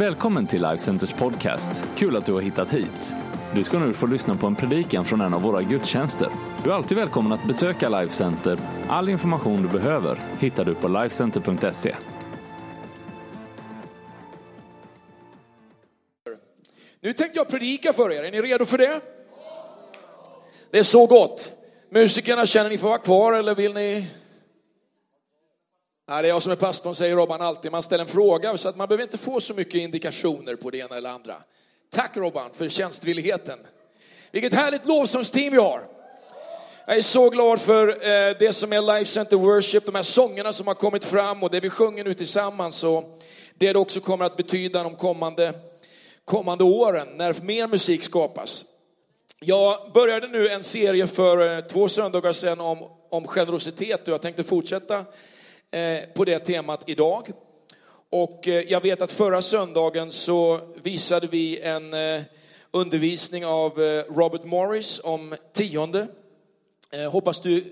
Välkommen till Life Centers podcast. Kul att du har hittat hit. Du ska nu få lyssna på en predikan från en av våra gudstjänster. Du är alltid välkommen att besöka Life Center. All information du behöver hittar du på lifecenter.se. Nu tänkte jag predika för er. Är ni redo för det? Det är så gott. Musikerna, känner ni för att vara kvar eller vill ni? Nej, det är jag som är pastorn, säger Robban alltid. Man ställer en fråga så att man behöver inte få så mycket indikationer på det ena eller andra. Tack Robban för tjänstvilligheten. Vilket härligt lovsångsteam vi har. Jag är så glad för eh, det som är Life Center Worship, de här sångerna som har kommit fram och det vi sjunger nu tillsammans och det det också kommer att betyda de kommande, kommande åren när mer musik skapas. Jag började nu en serie för eh, två söndagar sedan om, om generositet och jag tänkte fortsätta Eh, på det temat idag. Och eh, jag vet att förra söndagen så visade vi en eh, undervisning av Robert Morris om tionde. Hoppas du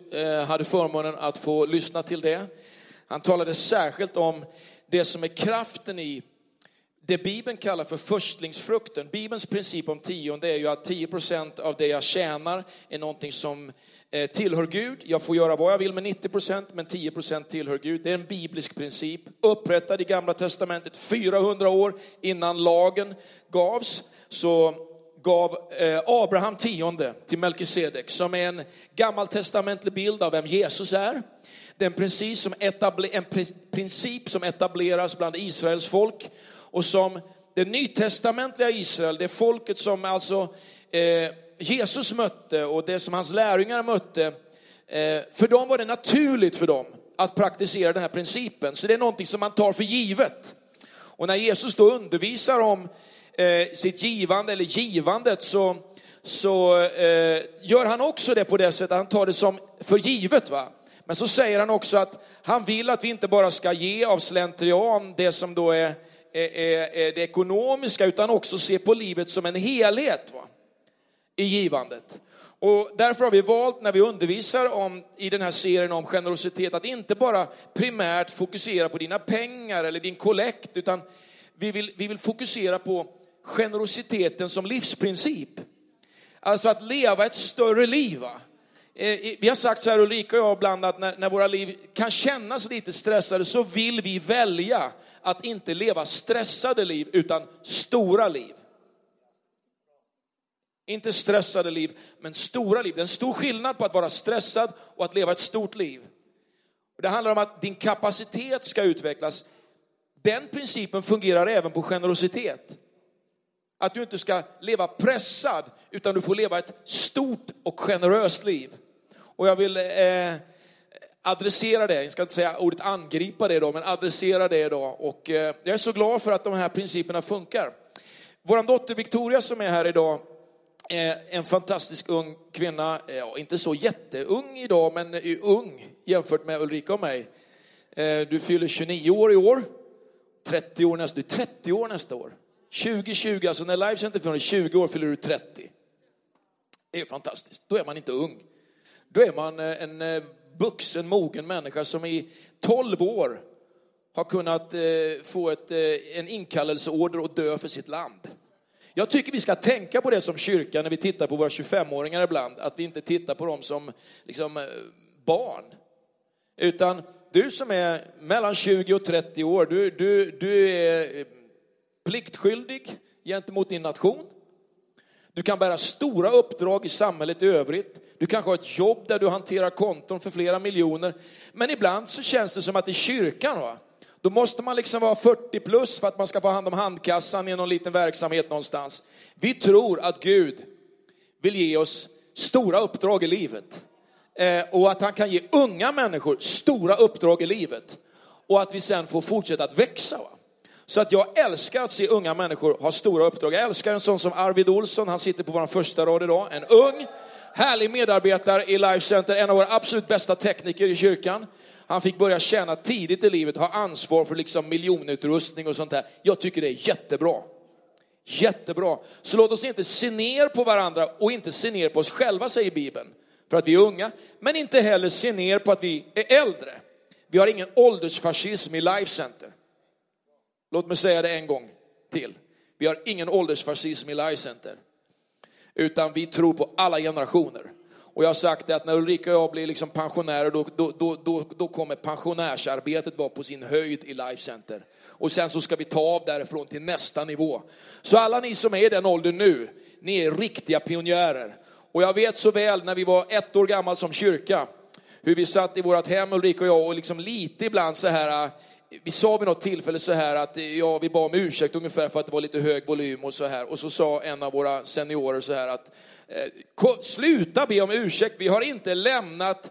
hade förmånen att få lyssna till det. Han talade särskilt om det som är kraften i det Bibeln kallar för förstlingsfrukten. Bibelns princip om tionde är ju att 10% av det jag tjänar är någonting som eh, tillhör Gud. Jag får göra vad jag vill med 90 procent, men 10 procent tillhör Gud. Det är en biblisk princip, upprättad i Gamla Testamentet 400 år innan lagen gavs. Så gav eh, Abraham tionde till Melkisedek, som är en gammaltestamentlig bild av vem Jesus är. Det är en princip som etableras bland Israels folk och som det nytestamentliga Israel, det folket som alltså eh, Jesus mötte och det som hans lärjungar mötte, eh, för dem var det naturligt för dem att praktisera den här principen. Så det är någonting som man tar för givet. Och när Jesus då undervisar om eh, sitt givande eller givandet så, så eh, gör han också det på det sättet, han tar det som för givet. Va? Men så säger han också att han vill att vi inte bara ska ge av slentrian det som då är, är det ekonomiska, utan också se på livet som en helhet. Va? i givandet. Och därför har vi valt när vi undervisar om, i den här serien om generositet att inte bara primärt fokusera på dina pengar eller din kollekt, utan vi vill, vi vill fokusera på generositeten som livsprincip. Alltså att leva ett större liv. Va? Eh, vi har sagt så här, Ulrika och jag ibland, att när, när, våra liv kan kännas lite stressade så vill vi välja att inte leva stressade liv, utan stora liv. Inte stressade liv, men stora liv. Det är en stor skillnad på att vara stressad och att leva ett stort liv. Det handlar om att din kapacitet ska utvecklas. Den principen fungerar även på generositet. Att du inte ska leva pressad, utan du får leva ett stort och generöst liv. Och jag vill eh, adressera det, jag ska inte säga ordet angripa det då, men adressera det idag. Och eh, jag är så glad för att de här principerna funkar. Vår dotter Victoria som är här idag, eh, en fantastisk ung kvinna, eh, ja, inte så jätteung idag, men ung jämfört med Ulrika och mig. Eh, du fyller 29 år i år, 30 år nästa, du 30 år nästa år. 2020, alltså när Life Center fyller 20 år fyller du 30. Det är fantastiskt, då är man inte ung. Då är man eh, en eh, vuxen, mogen människa som i 12 år har kunnat eh, få ett, en inkallelseorder och dö för sitt land. Jag tycker vi ska tänka på det som kyrka när vi tittar på våra 25-åringar ibland, att vi inte tittar på dem som liksom, barn. Utan du som är mellan 20 och 30 år, du, du, du är pliktskyldig gentemot din nation. Du kan bära stora uppdrag i samhället i övrigt. Du kanske har ett jobb där du hanterar konton för flera miljoner. Men ibland så känns det som att i kyrkan, va, då måste man liksom vara 40 plus för att man ska få hand om handkassan i någon liten verksamhet någonstans. Vi tror att Gud vill ge oss stora uppdrag i livet. Eh, och att han kan ge unga människor stora uppdrag i livet. Och att vi sen får fortsätta att växa. Va? Så att jag älskar att se unga människor ha stora uppdrag. Jag älskar en sån som Arvid Olsson, han sitter på vår första rad idag. En ung, härlig medarbetare i Life Center, en av våra absolut bästa tekniker i kyrkan. Han fick börja tjäna tidigt i livet, ha ansvar för liksom miljonutrustning och sånt där. Jag tycker det är jättebra. Jättebra. Så låt oss inte se ner på varandra och inte se ner på oss själva, säger Bibeln. För att vi är unga, men inte heller se ner på att vi är äldre. Vi har ingen åldersfascism i Life Center. Låt mig säga det en gång. till. Vi har ingen åldersfascism i Life Center. Utan vi tror på alla generationer. Och jag har sagt det att när Ulrika och jag blir liksom pensionärer, då, då, då, då, då kommer pensionärsarbetet vara på sin höjd i Life Center. Och sen så ska vi ta av därifrån till nästa nivå. Så alla ni som är i den åldern nu, ni är riktiga pionjärer. Och jag vet så väl när vi var ett år gammal som kyrka, hur vi satt i vårt hem Ulrika och jag och liksom lite ibland så här, vi sa vid något tillfälle så här att eh, ja, vi bad om ursäkt ungefär för att det var lite hög volym och så här. Och så sa en av våra seniorer så här att eh, sluta be om ursäkt, vi har inte lämnat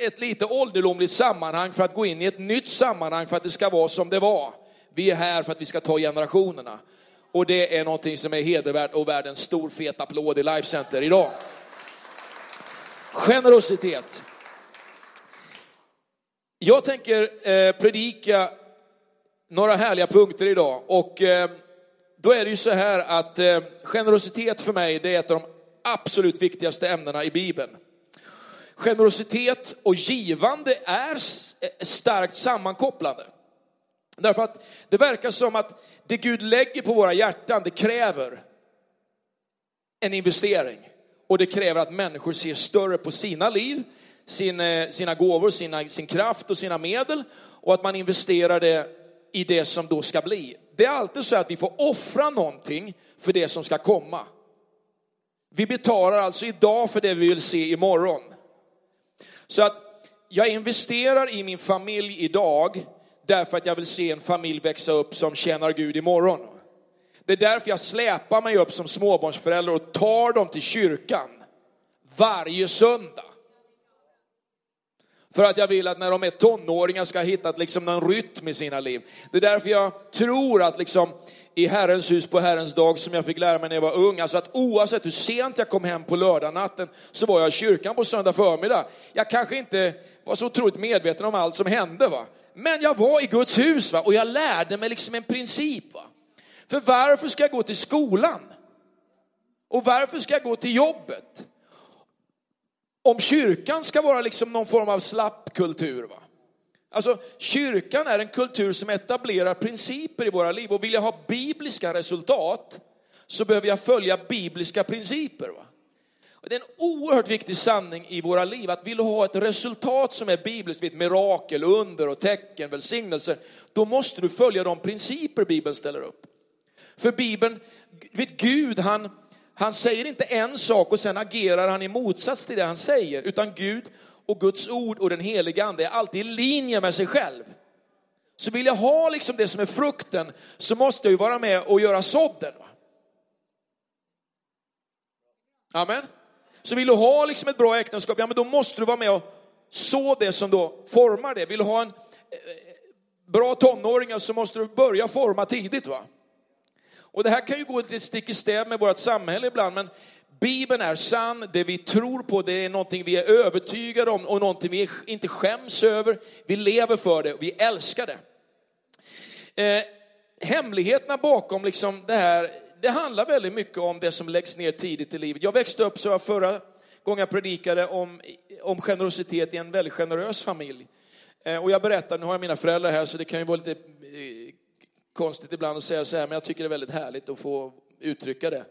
ett lite ålderdomligt sammanhang för att gå in i ett nytt sammanhang för att det ska vara som det var. Vi är här för att vi ska ta generationerna. Och det är någonting som är hedervärt och värd en stor fet applåd i Life Center idag. Generositet. Jag tänker eh, predika några härliga punkter idag och eh, då är det ju så här att eh, generositet för mig det är ett av de absolut viktigaste ämnena i Bibeln. Generositet och givande är eh, starkt sammankopplande. Därför att det verkar som att det Gud lägger på våra hjärtan, det kräver en investering. Och det kräver att människor ser större på sina liv, sin, eh, sina gåvor, sina, sin kraft och sina medel. Och att man investerar det i det som då ska bli. Det är alltid så att vi får offra någonting för det som ska komma. Vi betalar alltså idag för det vi vill se imorgon. Så att jag investerar i min familj idag därför att jag vill se en familj växa upp som tjänar Gud imorgon. Det är därför jag släpar mig upp som småbarnsförälder och tar dem till kyrkan varje söndag. För att jag vill att när de är tonåringar ska ha hittat liksom någon rytm i sina liv. Det är därför jag tror att liksom i Herrens hus på Herrens dag som jag fick lära mig när jag var ung. Alltså att oavsett hur sent jag kom hem på lördagnatten så var jag i kyrkan på söndag förmiddag. Jag kanske inte var så otroligt medveten om allt som hände va. Men jag var i Guds hus va? och jag lärde mig liksom en princip. Va? För varför ska jag gå till skolan? Och varför ska jag gå till jobbet? Om kyrkan ska vara liksom någon form av slappkultur. Va? Alltså kyrkan är en kultur som etablerar principer i våra liv och vill jag ha bibliska resultat så behöver jag följa bibliska principer. Va? Det är en oerhört viktig sanning i våra liv att vill du ha ett resultat som är bibliskt, ett mirakel, under och tecken, välsignelser, då måste du följa de principer Bibeln ställer upp. För Bibeln, vet Gud han, han säger inte en sak och sen agerar han i motsats till det han säger, utan Gud och Guds ord och den heliga ande är alltid i linje med sig själv. Så vill jag ha liksom det som är frukten så måste jag ju vara med och göra sådden. Amen. Så vill du ha liksom ett bra äktenskap, ja men då måste du vara med och så det som då formar det. Vill du ha en eh, eh, bra tonåringar så måste du börja forma tidigt. va? Och det här kan ju gå lite stick i stäv med vårt samhälle ibland, men Bibeln är sann, det vi tror på, det är någonting vi är övertygade om och någonting vi inte skäms över. Vi lever för det, vi älskar det. Eh, hemligheterna bakom liksom det här det handlar väldigt mycket om det som läggs ner tidigt i livet. Jag växte upp, så jag förra gången jag predikade, om, om generositet i en väldigt generös familj. Eh, och jag berättar, nu har jag mina föräldrar här så det kan ju vara lite eh, konstigt ibland att säga så här, men jag tycker det är väldigt härligt att få uttrycka det.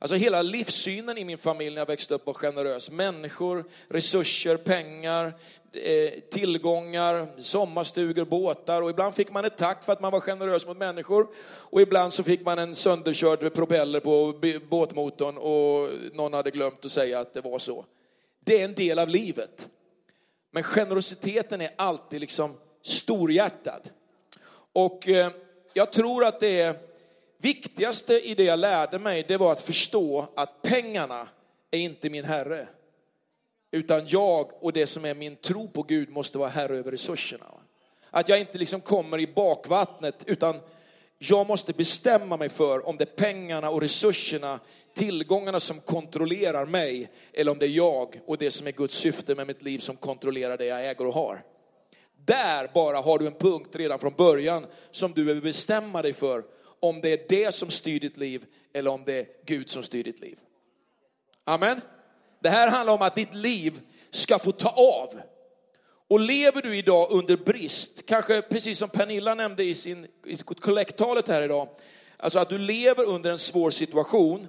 Alltså hela livssynen i min familj när jag växte upp var generös. Människor, resurser, pengar, eh, tillgångar, sommarstugor, båtar och ibland fick man ett tack för att man var generös mot människor och ibland så fick man en sönderkörd propeller på båtmotorn och någon hade glömt att säga att det var så. Det är en del av livet. Men generositeten är alltid liksom storhjärtad. Och eh, jag tror att det viktigaste i det jag lärde mig, det var att förstå att pengarna är inte min herre. Utan jag och det som är min tro på Gud måste vara herre över resurserna. Att jag inte liksom kommer i bakvattnet, utan jag måste bestämma mig för om det är pengarna och resurserna, tillgångarna som kontrollerar mig, eller om det är jag och det som är Guds syfte med mitt liv som kontrollerar det jag äger och har. Där bara har du en punkt redan från början som du behöver bestämma dig för om det är det som styr ditt liv eller om det är Gud som styr ditt liv. Amen. Det här handlar om att ditt liv ska få ta av. Och lever du idag under brist, kanske precis som Pernilla nämnde i sin i kollekttalet här idag, alltså att du lever under en svår situation,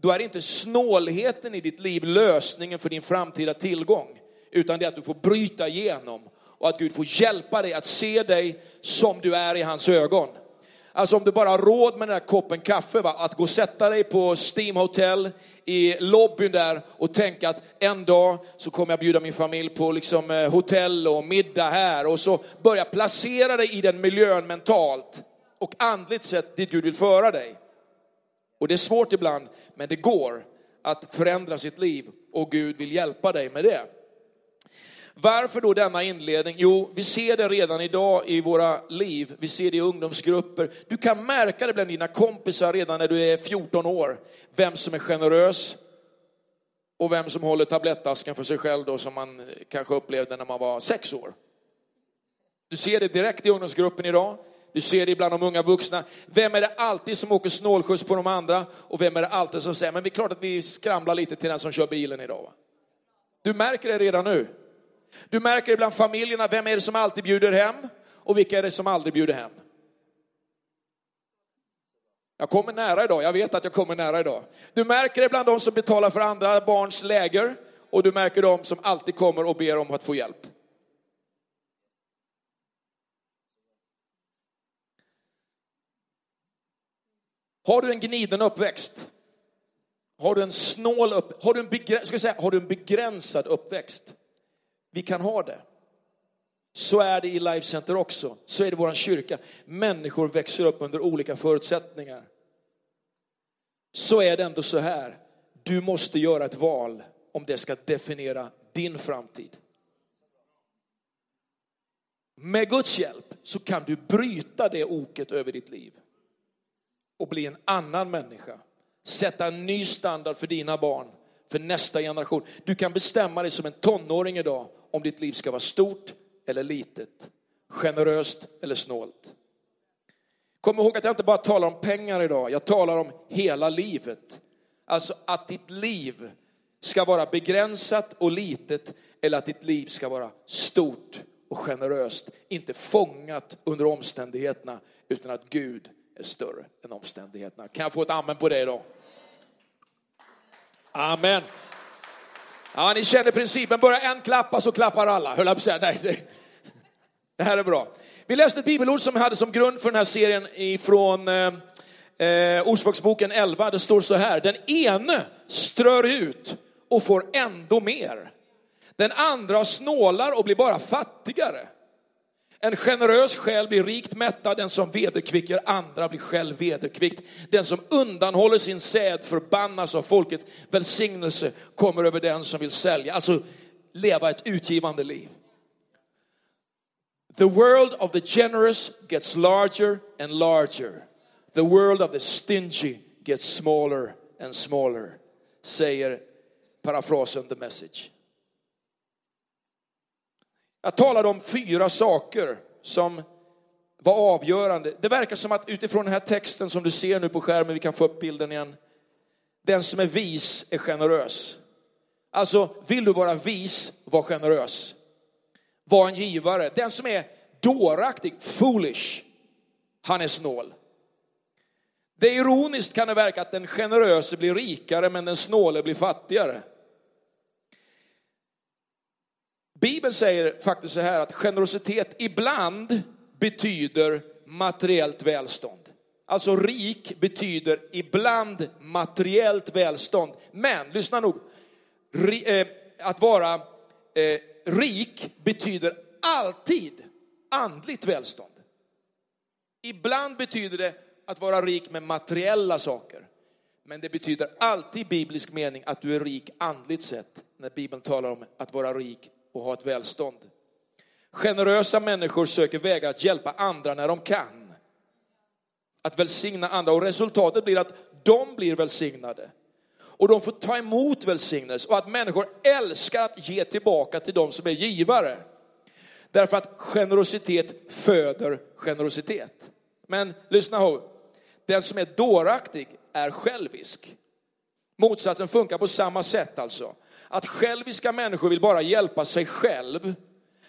då är inte snålheten i ditt liv lösningen för din framtida tillgång, utan det är att du får bryta igenom och att Gud får hjälpa dig att se dig som du är i hans ögon. Alltså om du bara har råd med den där koppen kaffe, va? att gå och sätta dig på Steam Hotel i lobbyn där och tänka att en dag så kommer jag bjuda min familj på liksom eh, hotell och middag här och så börja placera dig i den miljön mentalt och andligt sett dit Gud vill föra dig. Och det är svårt ibland, men det går att förändra sitt liv och Gud vill hjälpa dig med det. Varför då denna inledning? Jo, vi ser det redan idag i våra liv. Vi ser det i ungdomsgrupper. Du kan märka det bland dina kompisar redan när du är 14 år. Vem som är generös och vem som håller tablettaskan för sig själv då som man eh, kanske upplevde när man var 6 år. Du ser det direkt i ungdomsgruppen idag. Du ser det bland de unga vuxna. Vem är det alltid som åker snålskjuts på de andra? Och vem är det alltid som säger, men det är klart att vi skramlar lite till den som kör bilen idag. Va? Du märker det redan nu. Du märker ibland familjerna, vem är det som alltid bjuder hem och vilka är det som aldrig bjuder hem? Jag kommer nära idag, jag vet att jag kommer nära idag. Du märker det bland de som betalar för andra barns läger och du märker de som alltid kommer och ber om att få hjälp. Har du en gniden uppväxt? Har du en snål upp, har du en, begräns, ska säga, har du en begränsad uppväxt? Vi kan ha det. Så är det i Life Center också. Så är det i vår kyrka. Människor växer upp under olika förutsättningar. Så är det ändå så här. Du måste göra ett val om det ska definiera din framtid. Med Guds hjälp så kan du bryta det oket över ditt liv och bli en annan människa. Sätta en ny standard för dina barn, för nästa generation. Du kan bestämma dig som en tonåring idag om ditt liv ska vara stort eller litet, generöst eller snålt. Kom ihåg att jag inte bara talar om pengar idag, jag talar om hela livet. Alltså att ditt liv ska vara begränsat och litet eller att ditt liv ska vara stort och generöst. Inte fångat under omständigheterna utan att Gud är större än omständigheterna. Kan jag få ett amen på det idag? Amen. Ja, ni känner principen. Börjar en klappa så klappar alla. Höll jag på säga. Nej, det här är bra. Vi läste ett bibelord som vi hade som grund för den här serien ifrån eh, eh Ordspråksboken 11. Det står så här. Den ene strör ut och får ändå mer. Den andra snålar och blir bara fattigare. En generös själ blir rikt mättad, den som vederkvicker andra blir själv vederkvickt. Den som undanhåller sin säd förbannas av folket. Välsignelse kommer över den som vill sälja, alltså leva ett utgivande liv. The world of the generous gets larger and larger. The world of the stingy gets smaller and smaller, säger parafrasen The Message. Jag talade om fyra saker som var avgörande. Det verkar som att utifrån den här texten som du ser nu på skärmen, vi kan få upp bilden igen. Den som är vis är generös. Alltså, vill du vara vis, var generös. Var en givare. Den som är dåraktig, foolish, han är snål. Det är ironiskt kan det verka att den generöse blir rikare men den snåle blir fattigare. Bibeln säger faktiskt så här att generositet ibland betyder materiellt välstånd. Alltså rik betyder ibland materiellt välstånd. Men lyssna nog, eh, att vara eh, rik betyder alltid andligt välstånd. Ibland betyder det att vara rik med materiella saker. Men det betyder alltid i biblisk mening att du är rik andligt sett när Bibeln talar om att vara rik och ha ett välstånd. Generösa människor söker vägar att hjälpa andra när de kan. Att välsigna andra och resultatet blir att de blir välsignade. Och de får ta emot välsignelse och att människor älskar att ge tillbaka till de som är givare. Därför att generositet föder generositet. Men lyssna ihåg, den som är dåraktig är självisk. Motsatsen funkar på samma sätt alltså att själviska människor vill bara hjälpa sig själv.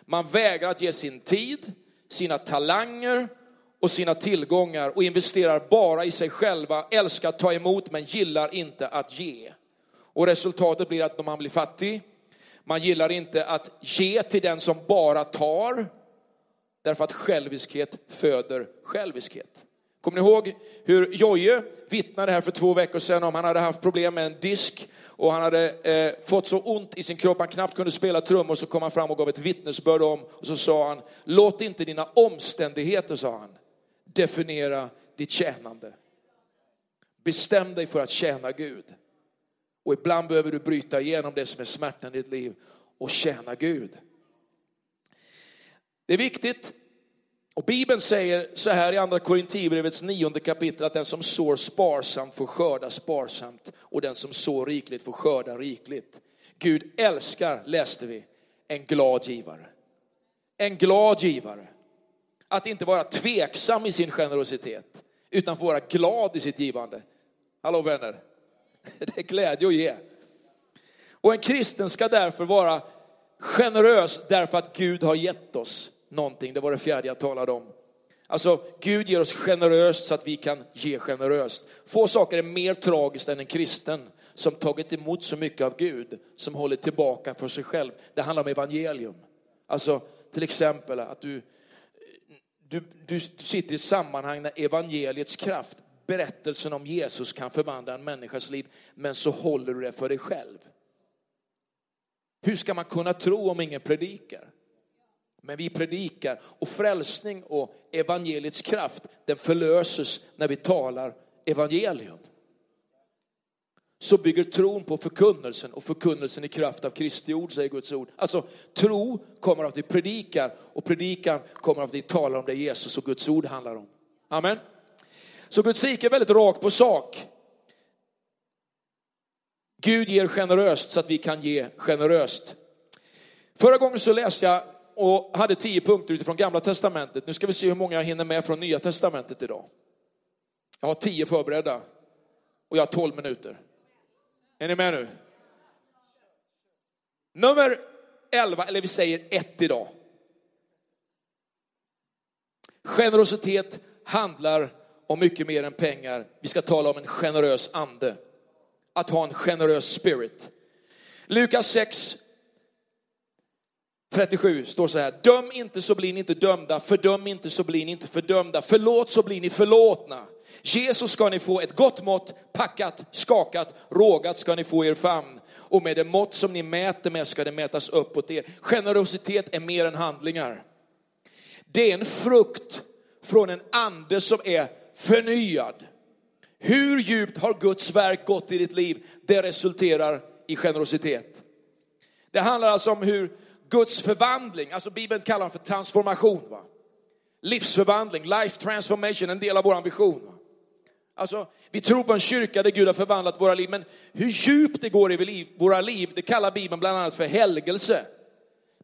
Man vägrar att ge sin tid, sina talanger och sina tillgångar och investerar bara i sig själva, älskar att ta emot men gillar inte att ge. Och resultatet blir att man blir fattig, man gillar inte att ge till den som bara tar, därför att själviskhet föder själviskhet. Kommer ni ihåg hur Joje vittnade här för två veckor sedan om han hade haft problem med en disk och han hade eh, fått så ont i sin kropp han knappt kunde spela trummor så kom han fram och gav ett vittnesbörd om och så sa han, låt inte dina omständigheter, sa han, definiera ditt tjänande. Bestäm dig för att tjäna Gud. Och ibland behöver du bryta igenom det som är smärtan i ditt liv och tjäna Gud. Det är viktigt. Och Bibeln säger så här i andra Korinthierbrevets nionde kapitel att den som sår sparsamt får skörda sparsamt och den som sår rikligt får skörda rikligt. Gud älskar, läste vi, en glad givare. En glad givare. Att inte vara tveksam i sin generositet, utan få vara glad i sitt givande. Hallå vänner, det är glädje att ge. Och en kristen ska därför vara generös därför att Gud har gett oss någonting. Det var det fjärde jag talade om. Alltså, Gud ger oss generöst så att vi kan ge generöst. Få saker är mer tragiskt än en kristen som tagit emot så mycket av Gud, som håller tillbaka för sig själv. Det handlar om evangelium. Alltså, till exempel att du, du, du sitter i ett sammanhang när evangeliets kraft, berättelsen om Jesus kan förvandla en människas liv, men så håller du det för dig själv. Hur ska man kunna tro om ingen predikar? Men vi predikar och frälsning och evangeliets kraft, den förlöses när vi talar evangelium. Så bygger tron på förkunnelsen och förkunnelsen i kraft av Kristi ord, säger Guds ord. Alltså tro kommer av att vi predikar och predikan kommer av att vi talar om det Jesus och Guds ord handlar om. Amen. Så Guds rike är väldigt rakt på sak. Gud ger generöst så att vi kan ge generöst. Förra gången så läste jag och hade tio punkter utifrån gamla testamentet. Nu ska vi se hur många jag hinner med från nya testamentet idag. Jag har tio förberedda och jag har tolv minuter. Är ni med nu? Nummer elva, eller vi säger ett idag. Generositet handlar om mycket mer än pengar. Vi ska tala om en generös ande. Att ha en generös spirit. Lukas 6, 37 står så här, döm inte så blir ni inte dömda, fördöm inte så blir ni inte fördömda, förlåt så blir ni förlåtna. Jesus ska ni få ett gott mått, packat, skakat, rågat ska ni få er famn. Och med det mått som ni mäter med ska det mätas uppåt er. Generositet är mer än handlingar. Det är en frukt från en ande som är förnyad. Hur djupt har Guds verk gått i ditt liv? Det resulterar i generositet. Det handlar alltså om hur Guds förvandling, alltså Bibeln kallar det för transformation. Va? Livsförvandling, life transformation, en del av vår vision. Va? Alltså, vi tror på en kyrka där Gud har förvandlat våra liv, men hur djupt det går i våra liv, det kallar Bibeln bland annat för helgelse.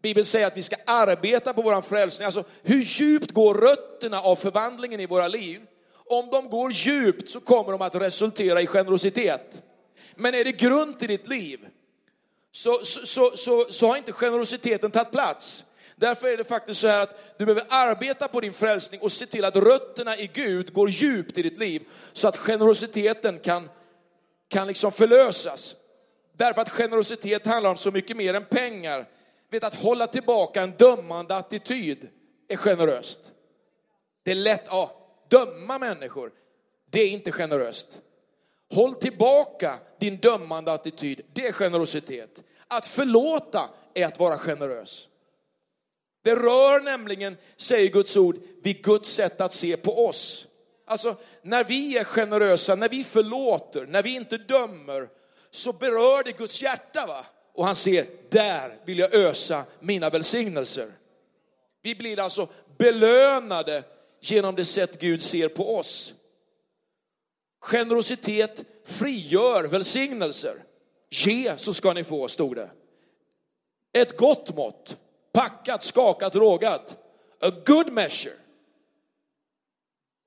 Bibeln säger att vi ska arbeta på vår frälsning. Alltså, hur djupt går rötterna av förvandlingen i våra liv? Om de går djupt så kommer de att resultera i generositet. Men är det grund i ditt liv så, så, så, så har inte generositeten tagit plats. Därför är det faktiskt så här att du behöver arbeta på din frälsning och se till att rötterna i Gud går djupt i ditt liv så att generositeten kan, kan liksom förlösas. Därför att generositet handlar om så mycket mer än pengar. Vet att hålla tillbaka en dömande attityd är generöst. Det är lätt, ja, döma människor, det är inte generöst. Håll tillbaka din dömande attityd, det är generositet. Att förlåta är att vara generös. Det rör nämligen, säger Guds ord, vid Guds sätt att se på oss. Alltså, när vi är generösa, när vi förlåter, när vi inte dömer, så berör det Guds hjärta. va? Och han ser, där vill jag ösa mina välsignelser. Vi blir alltså belönade genom det sätt Gud ser på oss. Generositet frigör välsignelser. Ge så ska ni få, stod det. Ett gott mått, packat, skakat, rågat. A good measure.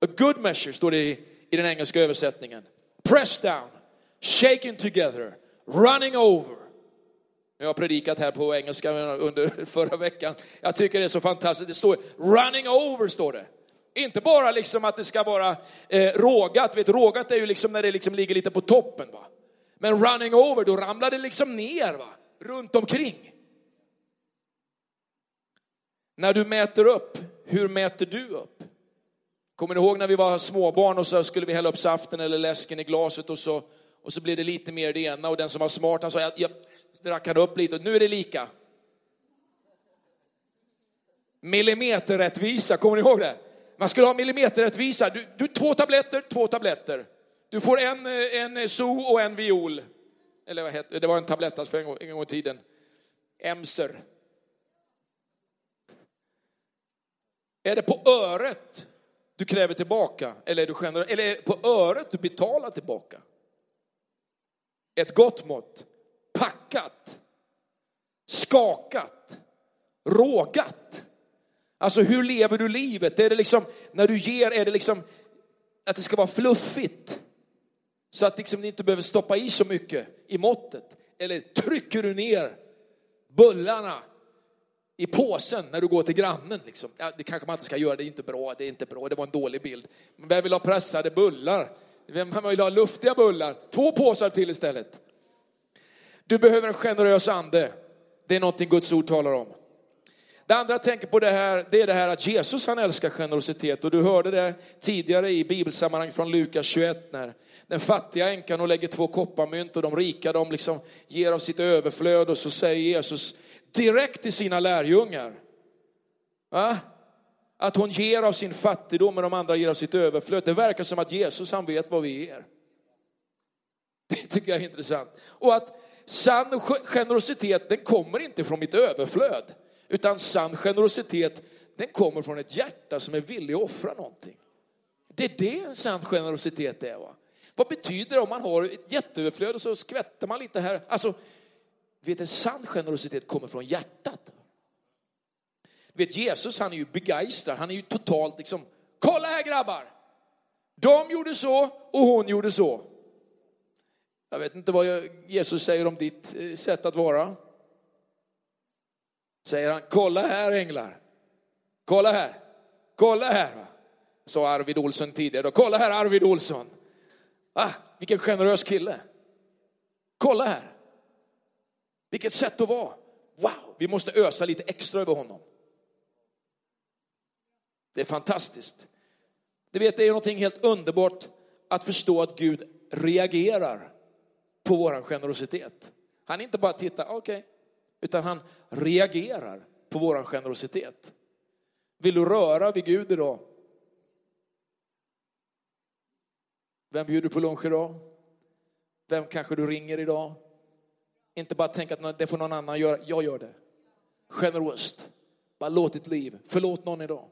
A good measure står det i, i den engelska översättningen. Pressed down, shaken together, running over. Jag har predikat här på engelska under förra veckan. Jag tycker det är så fantastiskt. Det står running over, står det. Inte bara liksom att det ska vara eh, rågat, vet, rågat är ju liksom när det liksom ligger lite på toppen. Va? Men running over, då ramlar det liksom ner va? runt omkring. När du mäter upp, hur mäter du upp? Kommer ni ihåg när vi var småbarn och så skulle vi hälla upp saften eller läsken i glaset och så, och så blev det lite mer det ena och den som var smart han sa, jag, jag drack han upp lite och nu är det lika. Millimeterrättvisa, kommer ni ihåg det? Man skulle ha millimeterrättvisa. Du, du två tabletter, två tabletter. Du får en, eh, en so och en viol. Eller vad heter det? var en tablett alltså, för en gång, en gång i tiden. Emser. Är det på öret du kräver tillbaka? Eller är, du generös, eller är det på öret du betalar tillbaka? Ett gott mått. Packat. Skakat. Rågat. Alltså hur lever du livet? Är det liksom, när du ger, är det liksom att det ska vara fluffigt? Så att liksom ni inte behöver stoppa i så mycket i måttet. Eller trycker du ner bullarna i påsen när du går till grannen? Liksom? Ja, det kanske man inte ska göra, det är inte bra, det är inte bra, det var en dålig bild. vem vill ha pressade bullar? Vem vill ha luftiga bullar? Två påsar till istället. Du behöver en generös ande. Det är någonting Guds ord talar om. Det andra jag tänker på det här, det är det här att Jesus han älskar generositet. Och du hörde det tidigare i bibelsammanhang från Lukas 21 när den fattiga änkan och lägger två kopparmynt och de rika de liksom ger av sitt överflöd och så säger Jesus direkt till sina lärjungar. Va? Att hon ger av sin fattigdom och de andra ger av sitt överflöd. Det verkar som att Jesus han vet vad vi ger. Det tycker jag är intressant. Och att sann generositet den kommer inte från mitt överflöd. Utan sann generositet, den kommer från ett hjärta som är villig att offra någonting. Det är det en sann generositet är. Va? Vad betyder det om man har ett jätteöverflöd och så skvätter man lite här? Alltså, vet en sann generositet kommer från hjärtat. Vet Jesus, han är ju begeistrad, han är ju totalt liksom, kolla här grabbar! De gjorde så och hon gjorde så. Jag vet inte vad Jesus säger om ditt eh, sätt att vara. Säger han, kolla här änglar. Kolla här. Kolla här. Sa Arvid Olsson tidigare. Då. Kolla här Arvid Olsson. Ah, vilken generös kille. Kolla här. Vilket sätt att vara. Wow, vi måste ösa lite extra över honom. Det är fantastiskt. Du vet, det är någonting helt underbart att förstå att Gud reagerar på vår generositet. Han inte bara tittar, okej, okay, utan han reagerar på vår generositet. Vill du röra vid Gud idag? Vem bjuder på lunch idag? Vem kanske du ringer idag? Inte bara tänka att det får någon annan göra, jag gör det. Generöst. Bara låt ditt liv, förlåt någon idag.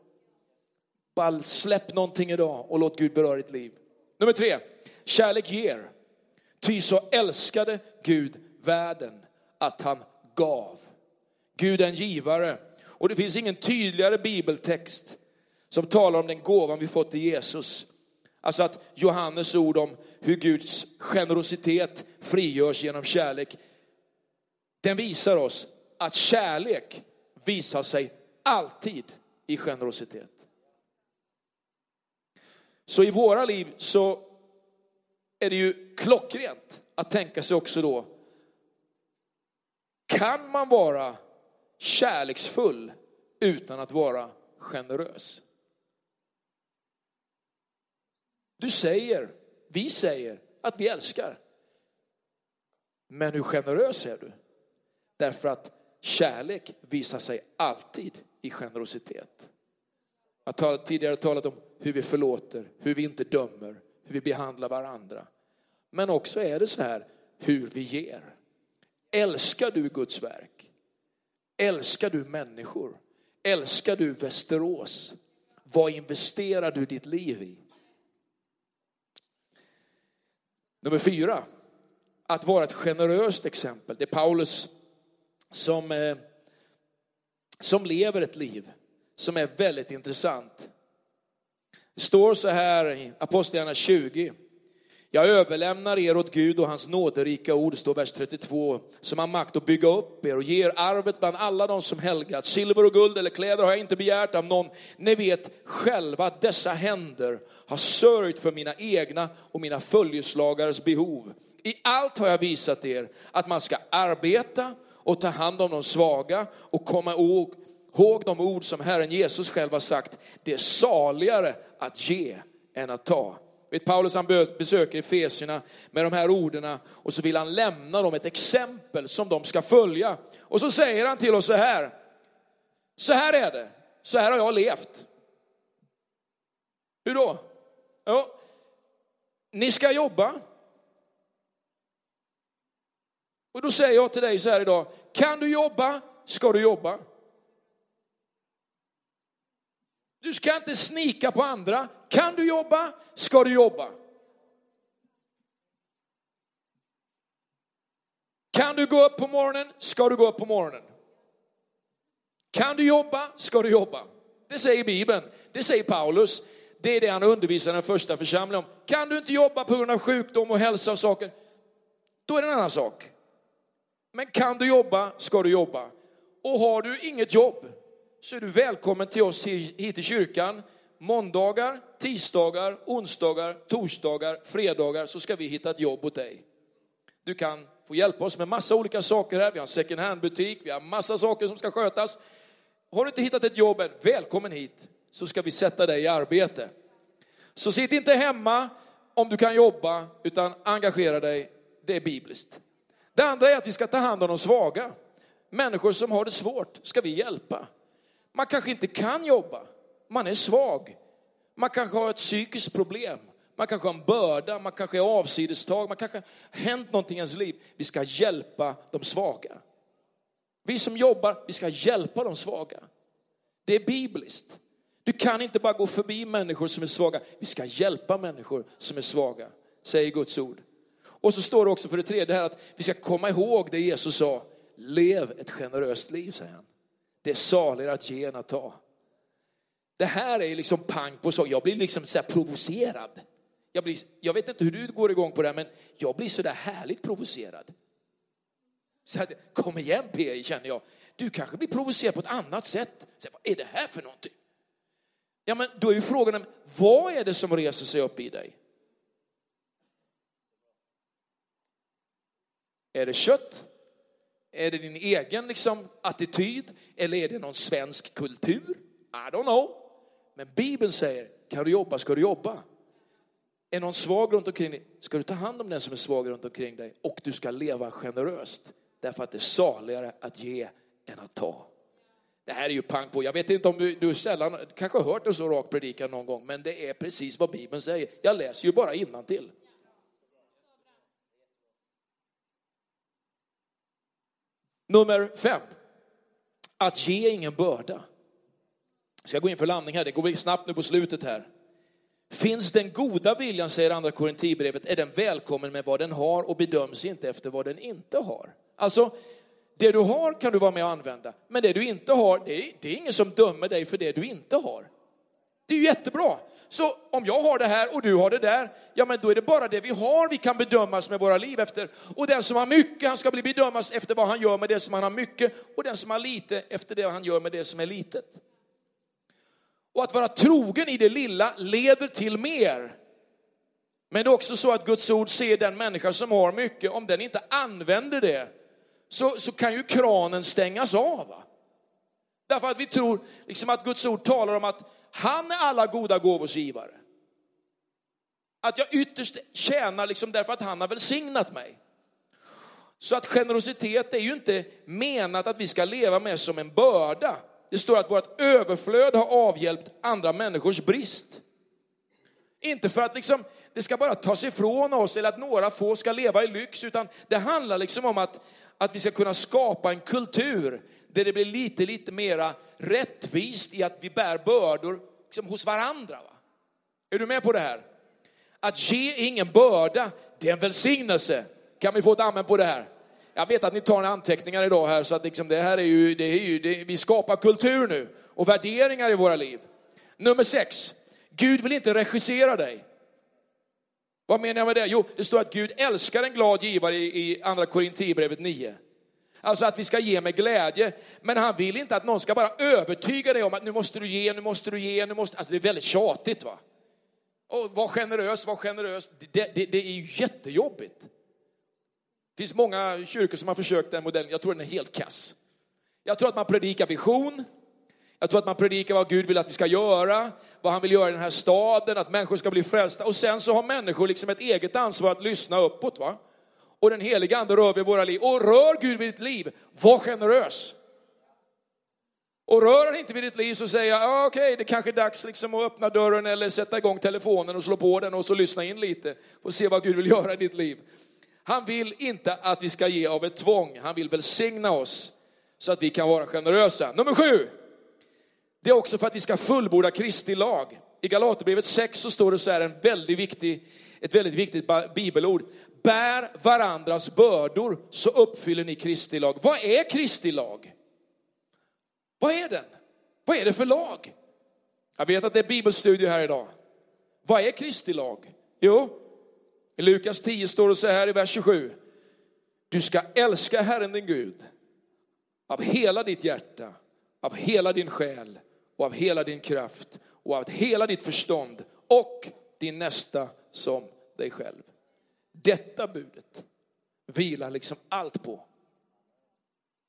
Bara släpp någonting idag och låt Gud beröra ditt liv. Nummer tre, kärlek ger. Ty så älskade Gud världen att han gav. Gud är en givare. Och det finns ingen tydligare bibeltext som talar om den gåvan vi fått i Jesus. Alltså att Johannes ord om hur Guds generositet frigörs genom kärlek. Den visar oss att kärlek visar sig alltid i generositet. Så i våra liv så är det ju klockrent att tänka sig också då kan man vara kärleksfull utan att vara generös? Du säger, vi säger att vi älskar. Men hur generös är du? Därför att kärlek visar sig alltid i generositet. Jag har tidigare talat om hur vi förlåter, hur vi inte dömer, hur vi behandlar varandra. Men också är det så här hur vi ger. Älskar du Guds verk? Älskar du människor? Älskar du Västerås? Vad investerar du ditt liv i? Nummer fyra, att vara ett generöst exempel. Det är Paulus som, eh, som lever ett liv som är väldigt intressant. Det står så här i Apostlagärningarna 20. Jag överlämnar er åt Gud och hans nåderika ord, står vers 32, som har makt att bygga upp er och ger arvet bland alla de som helgat. Silver och guld eller kläder har jag inte begärt av någon. Ni vet själva att dessa händer har sörjt för mina egna och mina följeslagares behov. I allt har jag visat er att man ska arbeta och ta hand om de svaga och komma ihåg, ihåg de ord som Herren Jesus själv har sagt. Det är saligare att ge än att ta. Vet, Paulus han besöker Efesierna med de här orden och så vill han lämna dem ett exempel som de ska följa. Och så säger han till oss så här. Så här är det, så här har jag levt. Hur då? Ja, ni ska jobba. Och då säger jag till dig så här idag, kan du jobba ska du jobba. Du ska inte snika på andra. Kan du jobba, ska du jobba. Kan du gå upp på morgonen, ska du gå upp på morgonen. Kan du jobba, ska du jobba. Det säger Bibeln, det säger Paulus. Det är det han undervisar den första församlingen om. Kan du inte jobba på grund av sjukdom och hälsa och saker, då är det en annan sak. Men kan du jobba, ska du jobba. Och har du inget jobb, så är du välkommen till oss hit i kyrkan. Måndagar, tisdagar, onsdagar, torsdagar, fredagar så ska vi hitta ett jobb åt dig. Du kan få hjälpa oss med massa olika saker här. Vi har en second hand-butik, vi har massa saker som ska skötas. Har du inte hittat ett jobb än, välkommen hit så ska vi sätta dig i arbete. Så sitt inte hemma om du kan jobba, utan engagera dig. Det är bibliskt. Det andra är att vi ska ta hand om de svaga. Människor som har det svårt ska vi hjälpa. Man kanske inte kan jobba, man är svag. Man kanske har ett psykiskt problem, man kanske har en börda, man kanske är avsidestag, man kanske har hänt någonting i ens liv. Vi ska hjälpa de svaga. Vi som jobbar, vi ska hjälpa de svaga. Det är bibliskt. Du kan inte bara gå förbi människor som är svaga. Vi ska hjälpa människor som är svaga, säger Guds ord. Och så står det också för det tredje här att vi ska komma ihåg det Jesus sa. Lev ett generöst liv, säger han. Det är saligare att ge än att ta. Det här är liksom pang på sak. Jag blir liksom så provocerad. Jag, blir, jag vet inte hur du går igång på det här, men jag blir så där härligt provocerad. Så här, kom igen PI känner jag. Du kanske blir provocerad på ett annat sätt. Så, vad är det här för någonting? Ja, men då är ju frågan, vad är det som reser sig upp i dig? Är det kött? Är det din egen liksom, attityd eller är det någon svensk kultur? I don't know. Men Bibeln säger, kan du jobba ska du jobba. Är någon svag runt omkring dig, ska du ta hand om den som är svag runt omkring dig och du ska leva generöst. Därför att det är saligare att ge än att ta. Det här är ju pang på. Jag vet inte om du, du sällan, kanske har hört en så rak predikan någon gång, men det är precis vad Bibeln säger. Jag läser ju bara innantill. Nummer fem. Att ge ingen börda. Jag ska gå in för landning här, det går snabbt nu på slutet här. Finns den goda viljan, säger andra korintibrevet, är den välkommen med vad den har och bedöms inte efter vad den inte har. Alltså, det du har kan du vara med och använda, men det du inte har, det är, det är ingen som dömer dig för det du inte har. Det är ju jättebra. Så om jag har det här och du har det där, ja men då är det bara det vi har vi kan bedömas med våra liv efter. Och den som har mycket, han ska bli bedömas efter vad han gör med det som han har mycket. Och den som har lite, efter det han gör med det som är litet. Och att vara trogen i det lilla leder till mer. Men det är också så att Guds ord ser den människa som har mycket, om den inte använder det, så, så kan ju kranen stängas av. Därför att vi tror liksom att Guds ord talar om att han är alla goda gåvors givare. Att jag ytterst tjänar liksom därför att han har välsignat mig. Så att generositet är ju inte menat att vi ska leva med som en börda. Det står att vårt överflöd har avhjälpt andra människors brist. Inte för att liksom, det ska bara tas ifrån oss eller att några få ska leva i lyx, utan det handlar liksom om att, att vi ska kunna skapa en kultur där det blir lite, lite mera rättvist i att vi bär bördor liksom hos varandra. Va? Är du med på det här? Att ge ingen börda, det är en välsignelse. Kan vi få ett amen på det här? Jag vet att ni tar anteckningar idag här, så att liksom det här är ju, det är ju det, vi skapar kultur nu och värderingar i våra liv. Nummer sex, Gud vill inte regissera dig. Vad menar jag med det? Jo, det står att Gud älskar en glad givare i, i andra Korinthierbrevet 9. Alltså att vi ska ge med glädje. Men han vill inte att någon ska bara övertyga dig om att nu måste du ge, nu måste du ge, nu måste... Alltså det är väldigt tjatigt va. Och var generös, var generös. Det, det, det är ju jättejobbigt. Det finns många kyrkor som har försökt den modellen. Jag tror den är helt kass. Jag tror att man predikar vision. Jag tror att man predikar vad Gud vill att vi ska göra, vad han vill göra i den här staden, att människor ska bli frälsta. Och sen så har människor liksom ett eget ansvar att lyssna uppåt. Va? Och den heliga ande rör vid våra liv. Och rör Gud vid ditt liv, var generös. Och rör han inte vid ditt liv så säger jag, ah, okej, okay, det kanske är dags liksom att öppna dörren eller sätta igång telefonen och slå på den och så lyssna in lite och se vad Gud vill göra i ditt liv. Han vill inte att vi ska ge av ett tvång, han vill välsigna oss så att vi kan vara generösa. Nummer sju, det är också för att vi ska fullborda Kristi lag. I Galaterbrevet 6 så står det så här en väldigt viktig, ett väldigt viktigt bibelord. Bär varandras bördor så uppfyller ni Kristi lag. Vad är Kristi lag? Vad är den? Vad är det för lag? Jag vet att det är bibelstudier här idag. Vad är Kristi lag? Jo, i Lukas 10 står det så här i vers 27. Du ska älska Herren din Gud av hela ditt hjärta, av hela din själ och av hela din kraft och av hela ditt förstånd och din nästa som dig själv. Detta budet vilar liksom allt på.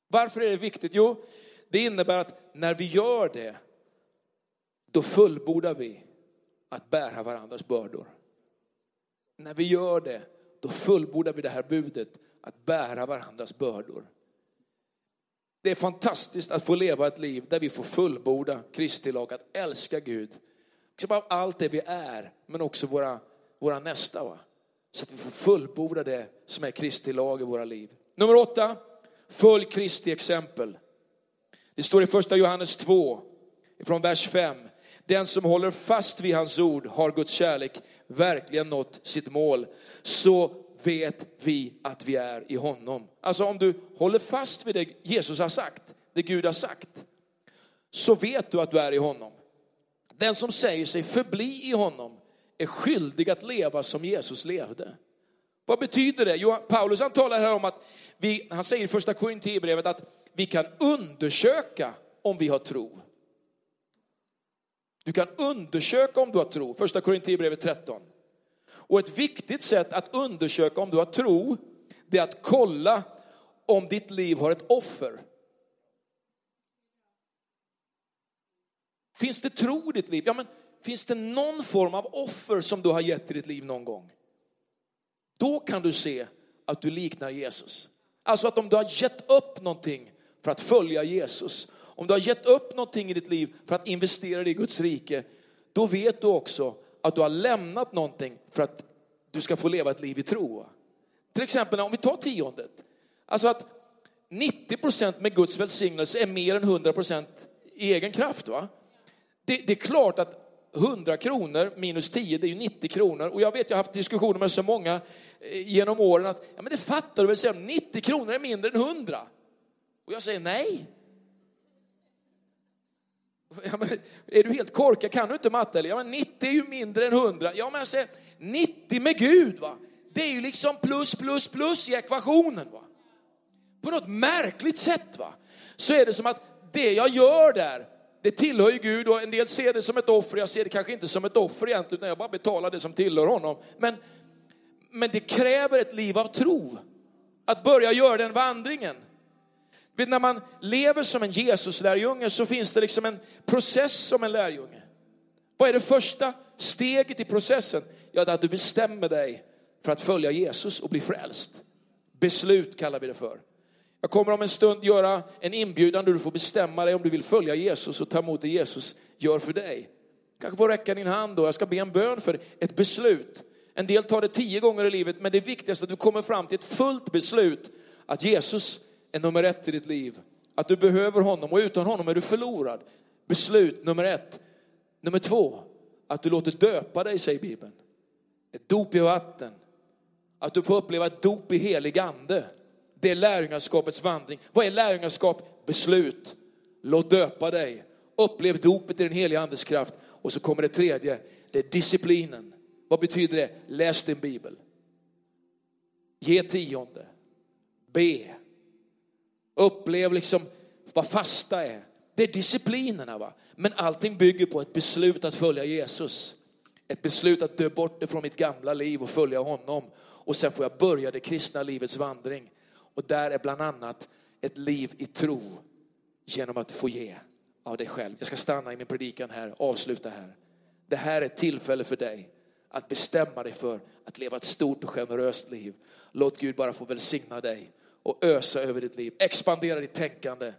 Varför är det viktigt? Jo, det innebär att när vi gör det, då fullbordar vi att bära varandras bördor. När vi gör det, då fullbordar vi det här budet att bära varandras bördor. Det är fantastiskt att få leva ett liv där vi får fullborda Kristi lag, att älska Gud. Liksom av allt det vi är, men också våra, våra nästa. Va? Så att vi får fullborda det som är Kristi lag i våra liv. Nummer åtta, följ Kristi exempel. Det står i första Johannes 2, från vers 5. Den som håller fast vid hans ord har Guds kärlek verkligen nått sitt mål. Så vet vi att vi är i honom. Alltså om du håller fast vid det Jesus har sagt, det Gud har sagt, så vet du att du är i honom. Den som säger sig förbli i honom är skyldig att leva som Jesus levde. Vad betyder det? Jo, Paulus han talar här om att vi, han säger i första Korinthierbrevet att vi kan undersöka om vi har tro. Du kan undersöka om du har tro, första Korinthierbrevet 13. Och ett viktigt sätt att undersöka om du har tro, det är att kolla om ditt liv har ett offer. Finns det tro i ditt liv? Ja, men finns det någon form av offer som du har gett i ditt liv någon gång? Då kan du se att du liknar Jesus. Alltså att om du har gett upp någonting för att följa Jesus, om du har gett upp någonting i ditt liv för att investera i Guds rike, då vet du också att du har lämnat någonting för att du ska få leva ett liv i tro. Till exempel om vi tar tiondet. Alltså att 90 procent med Guds välsignelse är mer än 100 procent i egen kraft. Va? Det, det, är klart att 100 kronor minus 10, det är ju 90 kronor. Och jag vet, jag har haft diskussioner med så många eh, genom åren att, ja men det fattar du väl, 90 kronor är mindre än 100. Och jag säger nej. Ja, men, är du helt korkad? Kan du inte matte? eller? Ja, men 90 är ju mindre än 100. Ja, men jag säger 90 med Gud, va? det är ju liksom plus, plus, plus i ekvationen. Va? På något märkligt sätt va? så är det som att det jag gör där, det tillhör ju Gud och en del ser det som ett offer. Jag ser det kanske inte som ett offer egentligen, utan jag bara betalar det som tillhör honom. Men, men det kräver ett liv av tro. Att börja göra den vandringen. Vet, när man lever som en Jesus-lärjunge så finns det liksom en process som en lärjunge. Vad är det första steget i processen? Ja, det är att du bestämmer dig för att följa Jesus och bli frälst. Beslut kallar vi det för. Jag kommer om en stund göra en inbjudan där du får bestämma dig om du vill följa Jesus och ta emot det Jesus gör för dig. Kanske får räcka din hand och jag ska be en bön för ett beslut. En del tar det tio gånger i livet, men det viktigaste är att du kommer fram till ett fullt beslut att Jesus är nummer ett i ditt liv. Att du behöver honom och utan honom är du förlorad. Beslut nummer ett. Nummer två, att du låter döpa dig, säger Bibeln. Ett dop i vatten. Att du får uppleva ett dop i helig ande. Det är lärjungaskapets vandring. Vad är lärjungaskap? Beslut. Låt döpa dig. Upplev dopet i den heliga andes kraft. Och så kommer det tredje, det är disciplinen. Vad betyder det? Läs din bibel. Ge tionde. Be. Upplev liksom vad fasta är. Det är disciplinerna va. Men allting bygger på ett beslut att följa Jesus. Ett beslut att dö bort ifrån mitt gamla liv och följa honom. Och sen får jag börja det kristna livets vandring. Och där är bland annat ett liv i tro genom att få ge av dig själv. Jag ska stanna i min predikan här, avsluta här. Det här är ett tillfälle för dig att bestämma dig för att leva ett stort och generöst liv. Låt Gud bara få välsigna dig och ösa över ditt liv. Expandera ditt tänkande.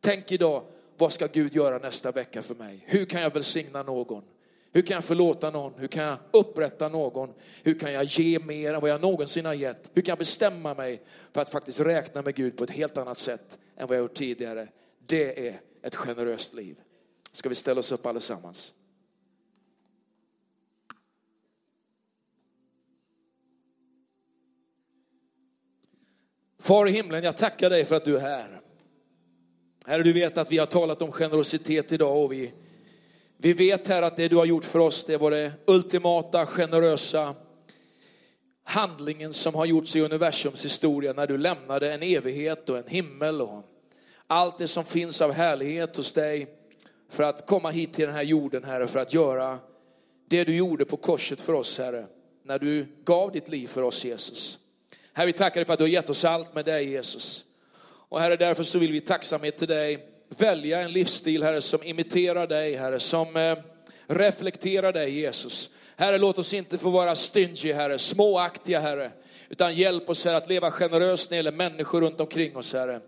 Tänk idag, vad ska Gud göra nästa vecka för mig? Hur kan jag välsigna någon? Hur kan jag förlåta någon? Hur kan jag upprätta någon? Hur kan jag ge mer än vad jag någonsin har gett? Hur kan jag bestämma mig för att faktiskt räkna med Gud på ett helt annat sätt än vad jag gjort tidigare? Det är ett generöst liv. Ska vi ställa oss upp allesammans? Far i himlen, jag tackar dig för att du är här. Herre, du vet att vi har talat om generositet idag och vi, vi vet här att det du har gjort för oss, det var det ultimata, generösa handlingen som har gjorts i universums historia när du lämnade en evighet och en himmel och allt det som finns av härlighet hos dig för att komma hit till den här jorden, Herre, för att göra det du gjorde på korset för oss, Herre, när du gav ditt liv för oss, Jesus. Herre, vi tackar dig för att du har gett oss allt med dig, Jesus. Och Herre, därför så vill vi tacksamhet till dig välja en livsstil, Herre, som imiterar dig, Herre, som eh, reflekterar dig, Jesus. Herre, låt oss inte få vara stingy, Herre, småaktiga, Herre, utan hjälp oss, Herre, att leva generöst när det gäller människor runt omkring oss, Herre.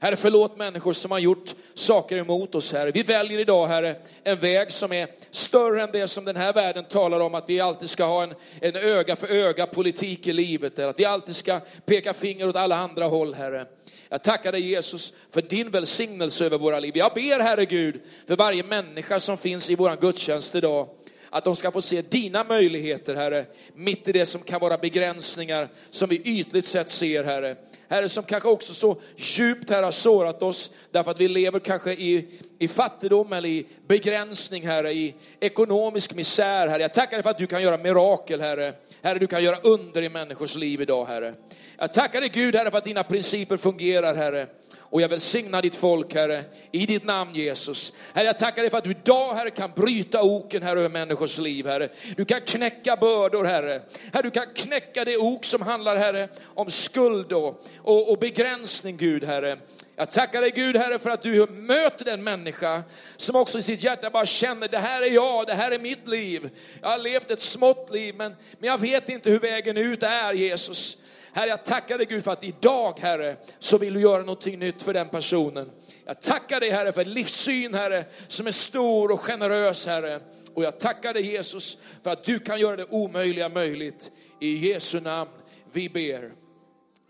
Herre, förlåt människor som har gjort saker emot oss, Herre. Vi väljer idag, Herre, en väg som är större än det som den här världen talar om, att vi alltid ska ha en, en öga för öga politik i livet, eller att vi alltid ska peka finger åt alla andra håll, Herre. Jag tackar dig Jesus för din välsignelse över våra liv. Jag ber Herre Gud för varje människa som finns i våran gudstjänst idag att de ska få se dina möjligheter, Herre, mitt i det som kan vara begränsningar som vi ytligt sett ser, Herre. Herre, som kanske också så djupt här har sårat oss därför att vi lever kanske i, i fattigdom eller i begränsning, Herre, i ekonomisk misär, Herre. Jag tackar dig för att du kan göra mirakel, Herre. Herre, du kan göra under i människors liv idag, Herre. Jag tackar dig Gud, Herre, för att dina principer fungerar, Herre. Och jag välsignar ditt folk, Herre, i ditt namn Jesus. Herre, jag tackar dig för att du idag, Herre, kan bryta oken, Herre, över människors liv, Herre. Du kan knäcka bördor, Herre. Herre, du kan knäcka det ok som handlar, Herre, om skuld och, och, och begränsning, Gud, Herre. Jag tackar dig Gud Herre för att du möter den människa som också i sitt hjärta bara känner det här är jag, det här är mitt liv. Jag har levt ett smått liv men, men jag vet inte hur vägen ut är Jesus. Herre, jag tackar dig Gud för att idag, Herre, så vill du göra någonting nytt för den personen. Jag tackar dig Herre för livssyn, Herre, som är stor och generös, Herre. Och jag tackar dig Jesus för att du kan göra det omöjliga möjligt. I Jesu namn vi ber.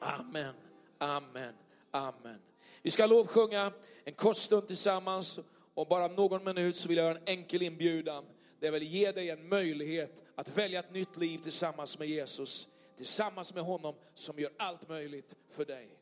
Amen, amen, amen. Vi ska lovsjunga en kort stund tillsammans och bara någon minut så vill jag göra en enkel inbjudan. Det vill ge dig en möjlighet att välja ett nytt liv tillsammans med Jesus tillsammans med honom som gör allt möjligt för dig.